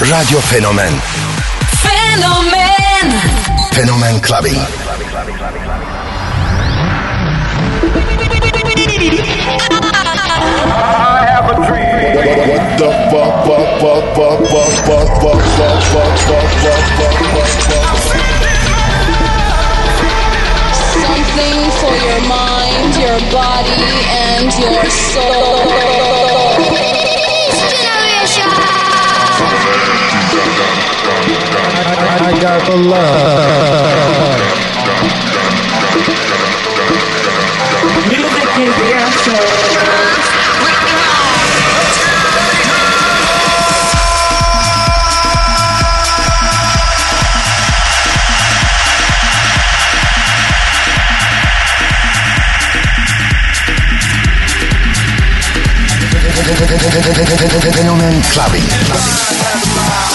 Radio Fenomen Fenomen Fenomen Clubbing. I have a dream. What the fuck, fuck, fuck, fuck, fuck, fuck, fuck, fuck, fuck, fuck, fuck, fuck, fuck, fuck. Something for your mind, your body, and your soul. I got the love. Music is the answer. Fenomen Clubbing.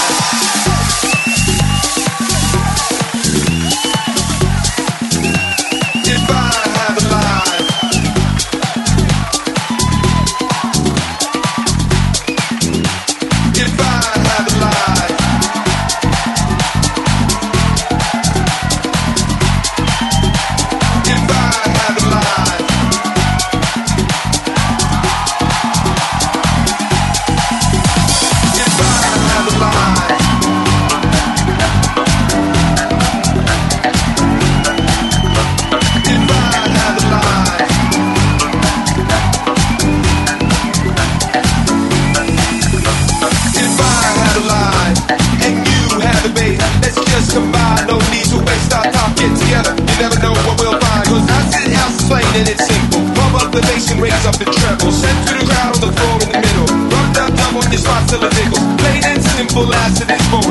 And it's simple. Pump up the bass and raise up the treble. Send to the crowd on the floor in the middle. Rub down dumb on your spots till it nickels. Plain and simple as it is born.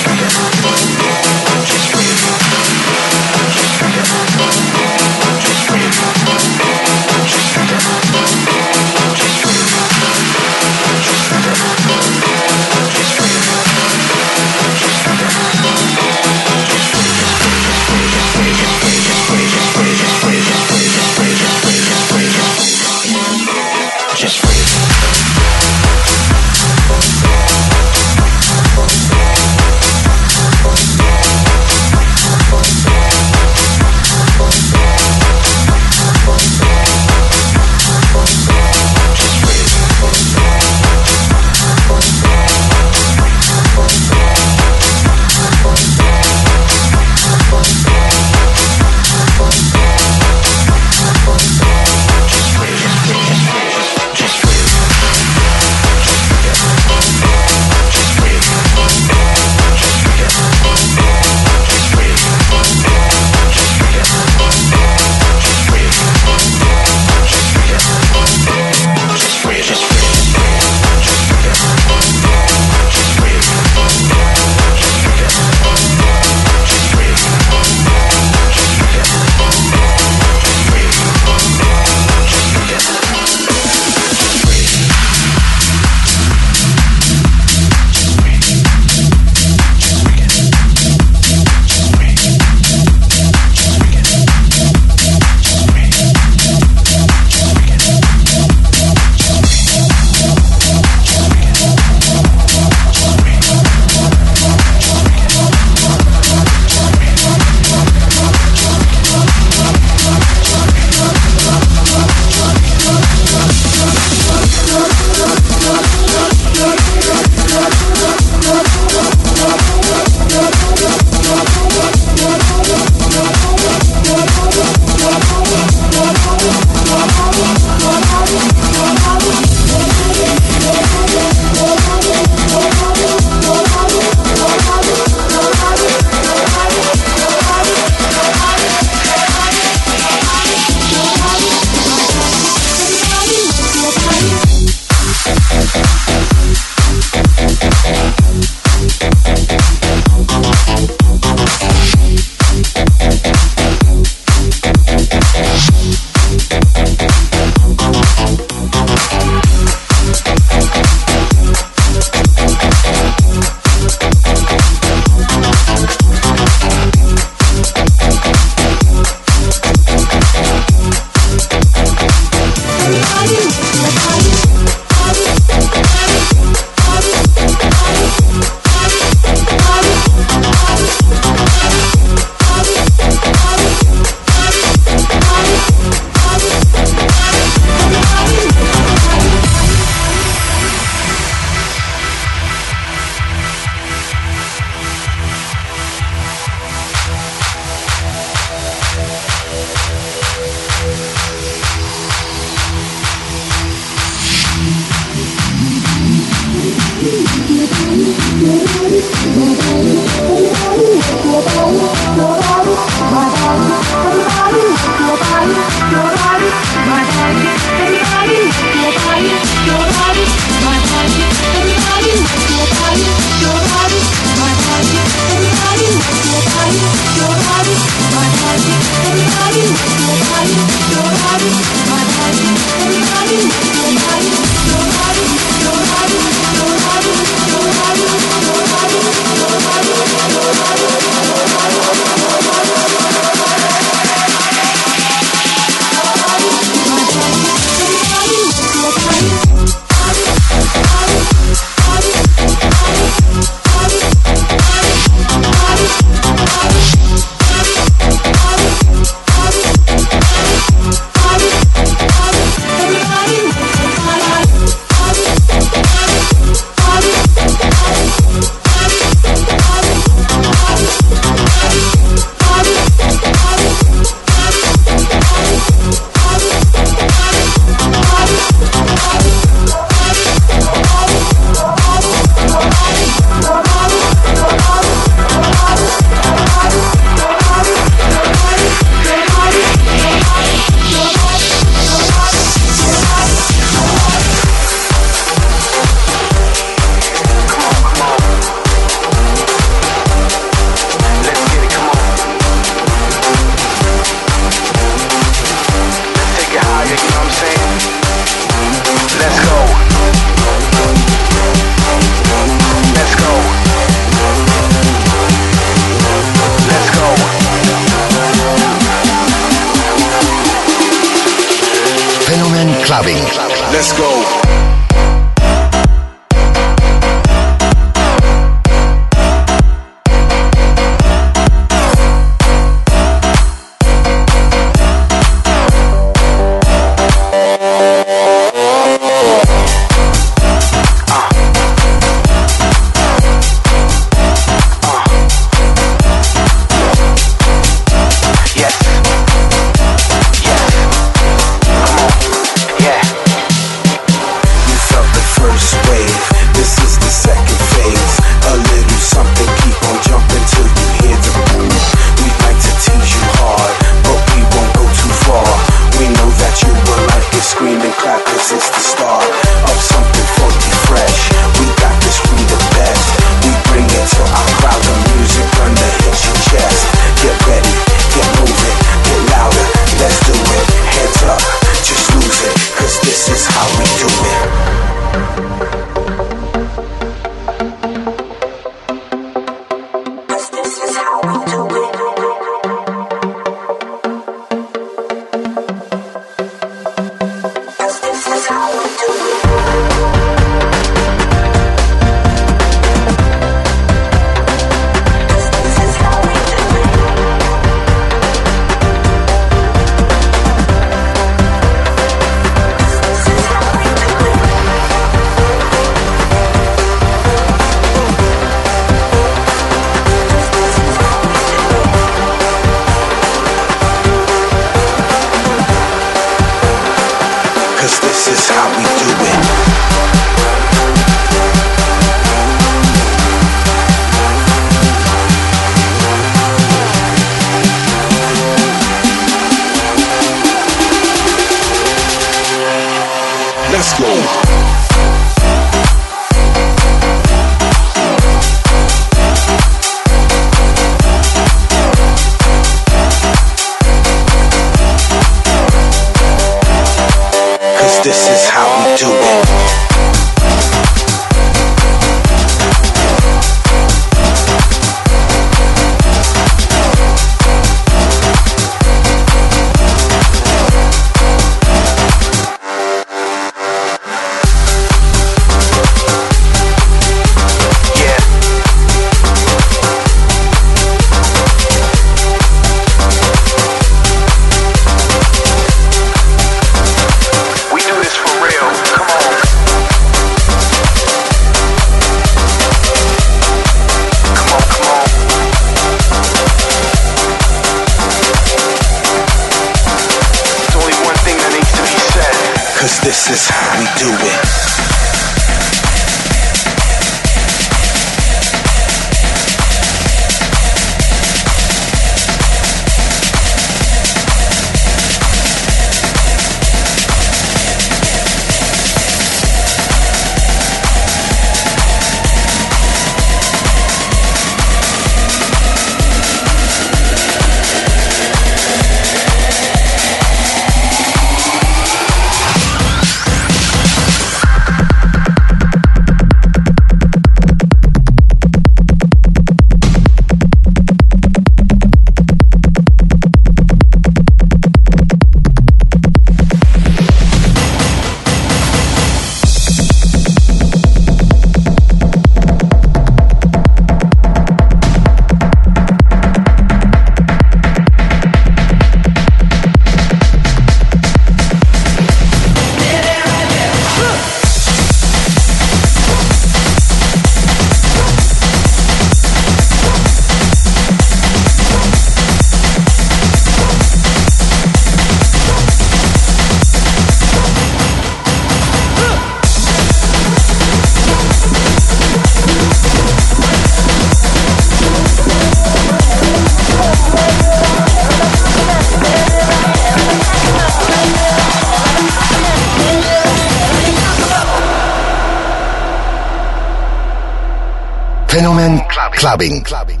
Clubbing.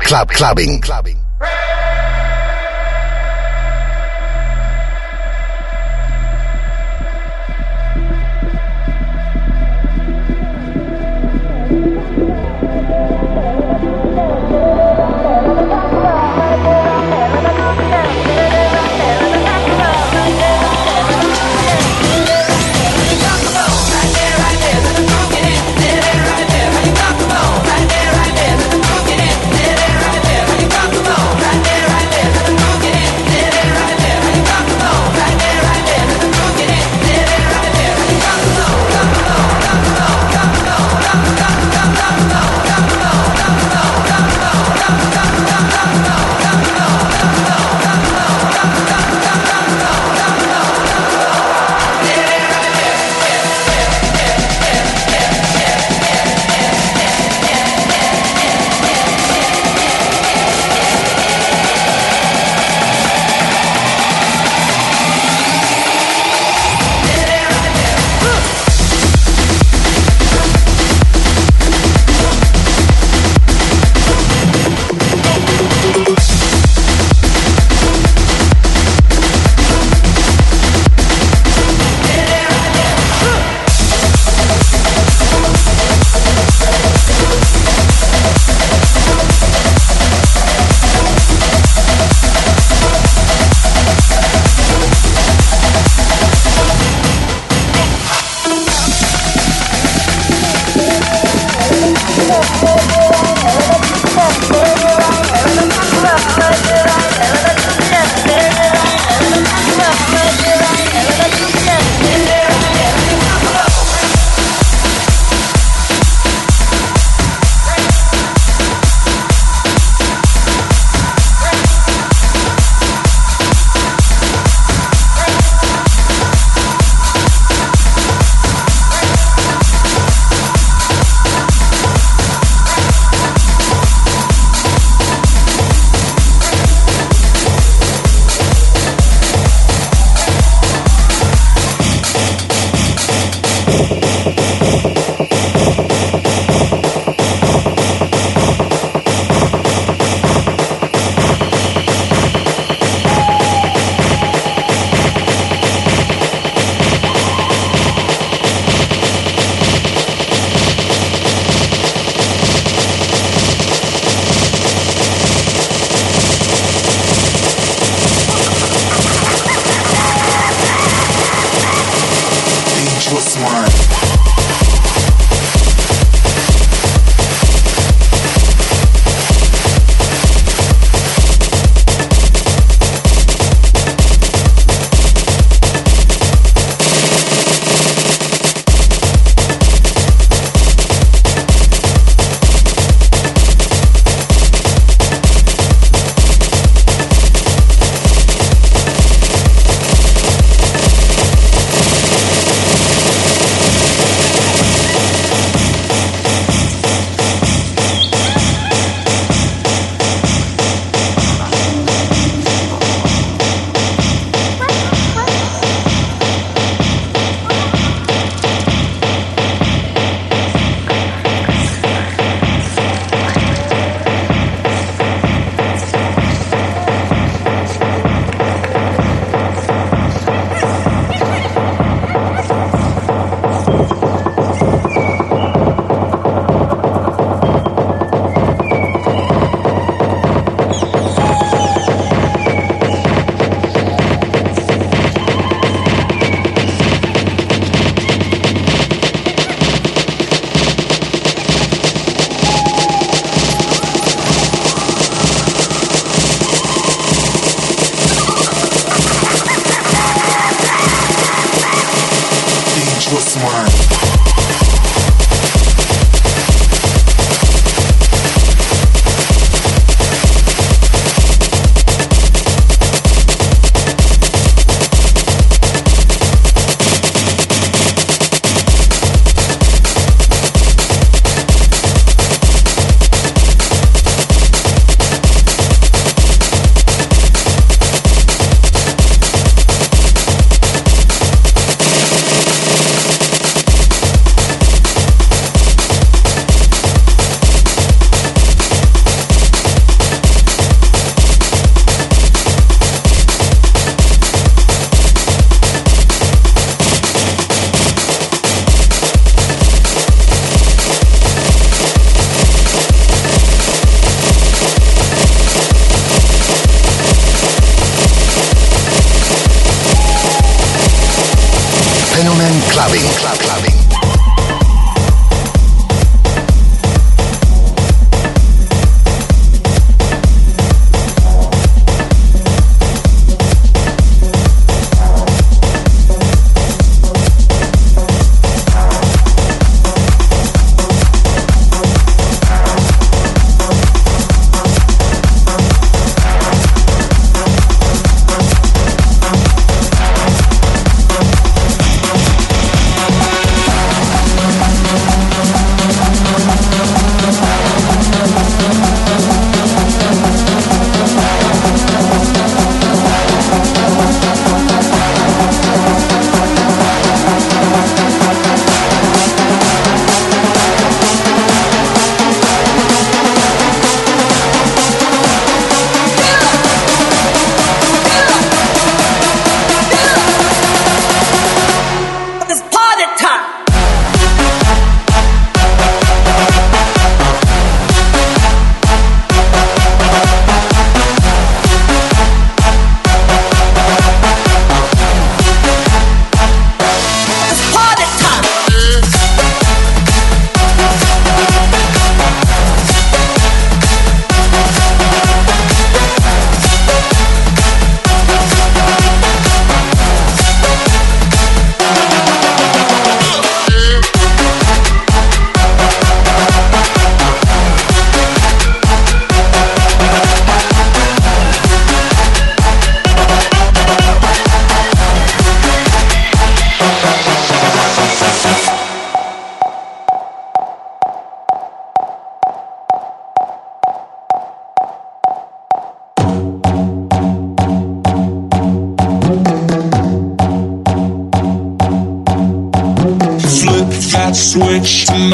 Club clubbing. clubbing.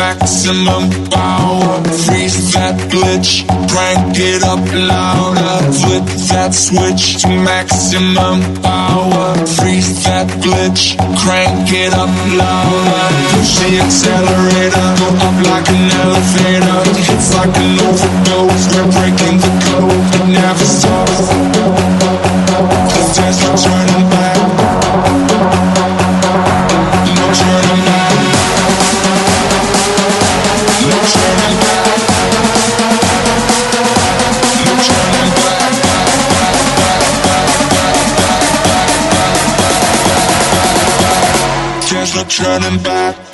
Maximum power. Freeze that glitch, crank it up louder. Flip that switch to maximum power. Freeze that glitch, crank it up louder. Push the accelerator, go up like an elevator. It's like an overdose, we're breaking the code, it never stops. Cause there's no turning turning back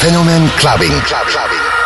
clubbing. clubbing.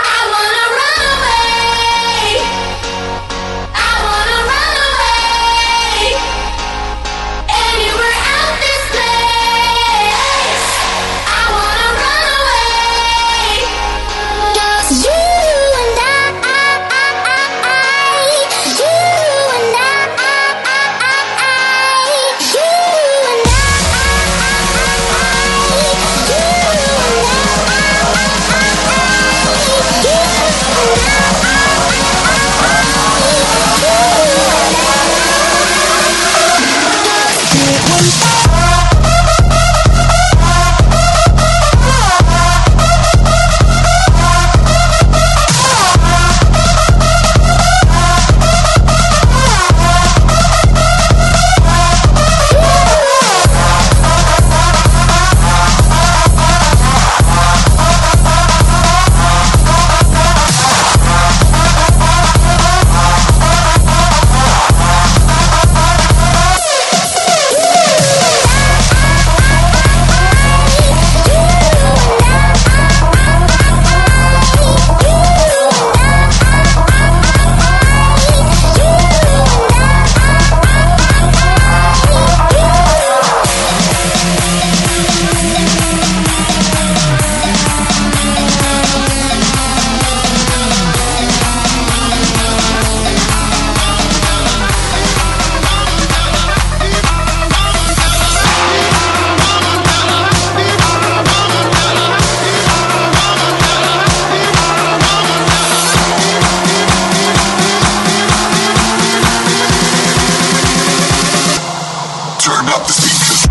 out the speakers.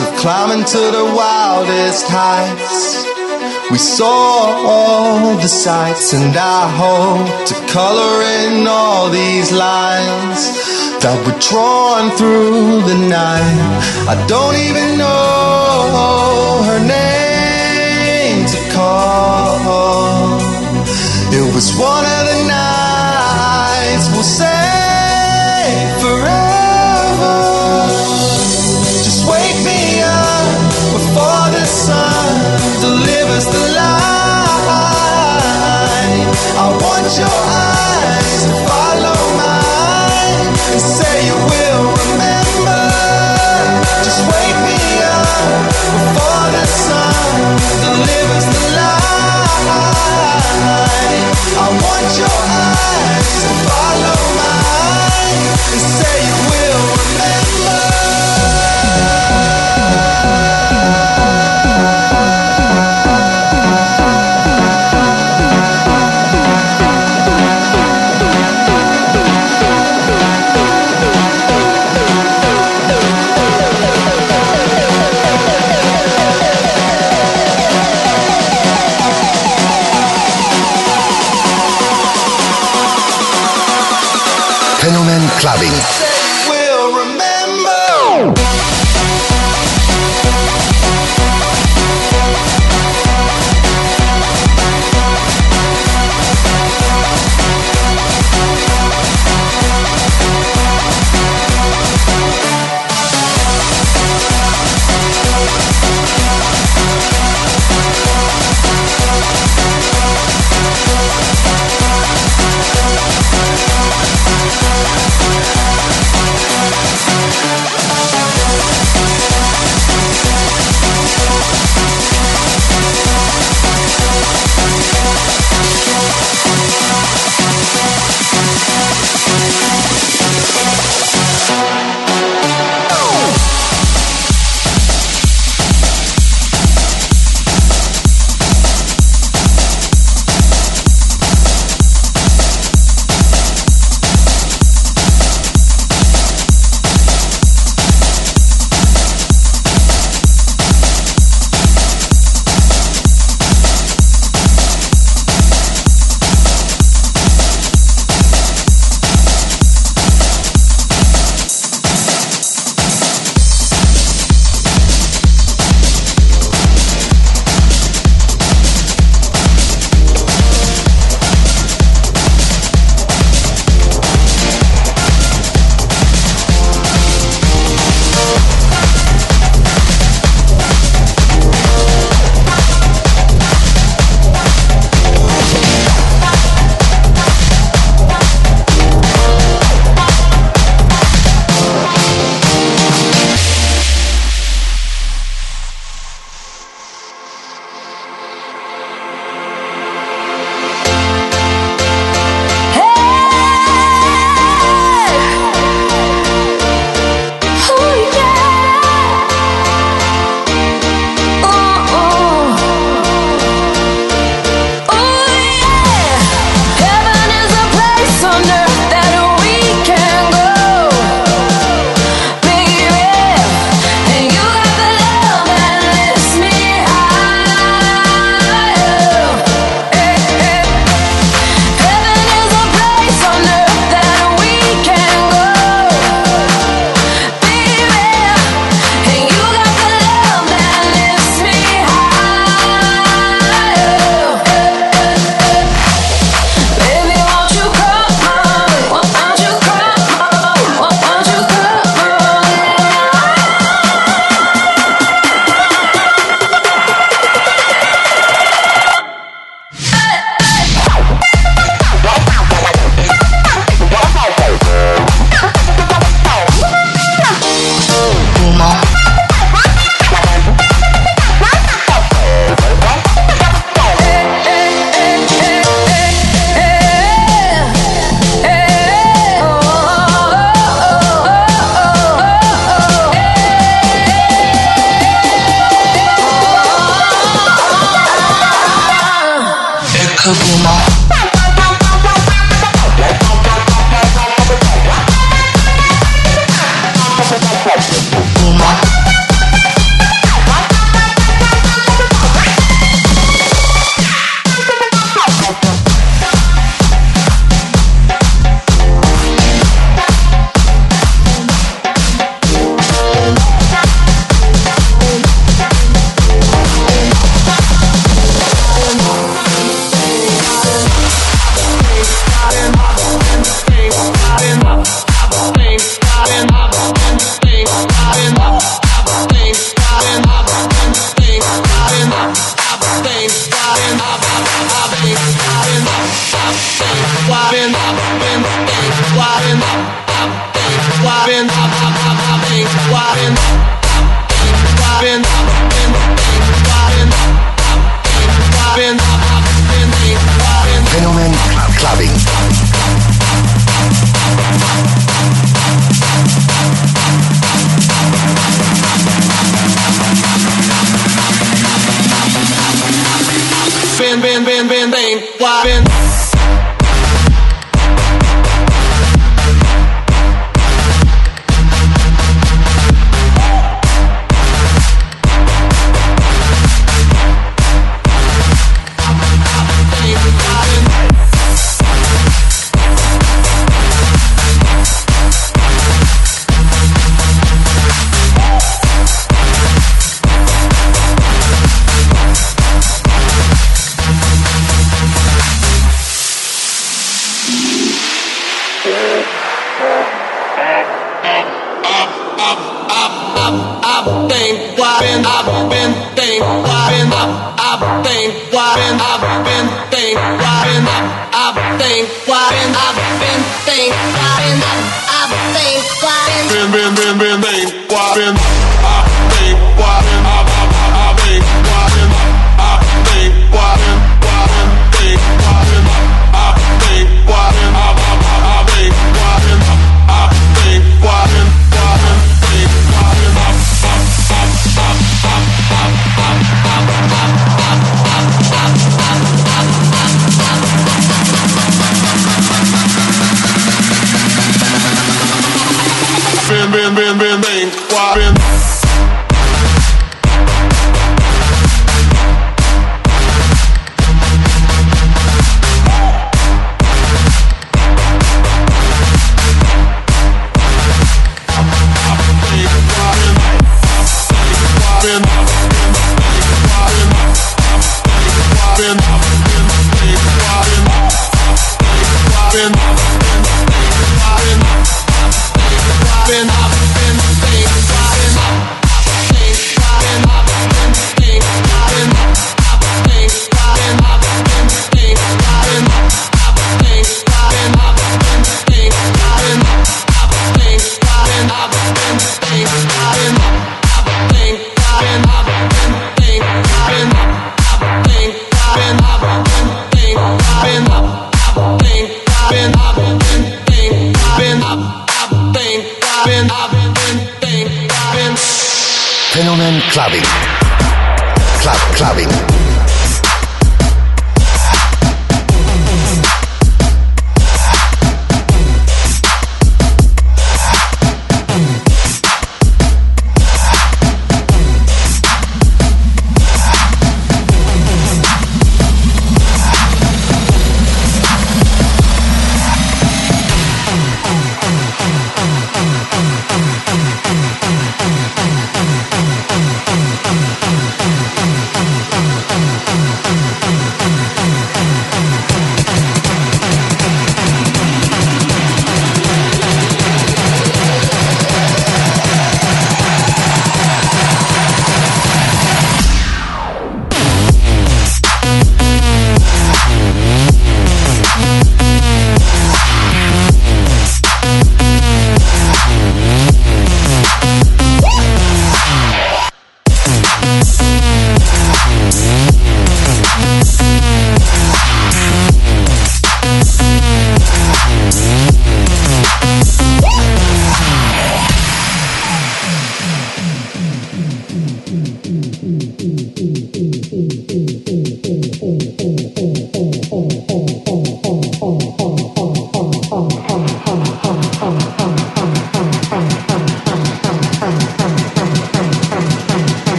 Of climbing to the wildest heights. We saw all the sights, and I hope to color in all these lines that were drawn through the night. I don't even know her name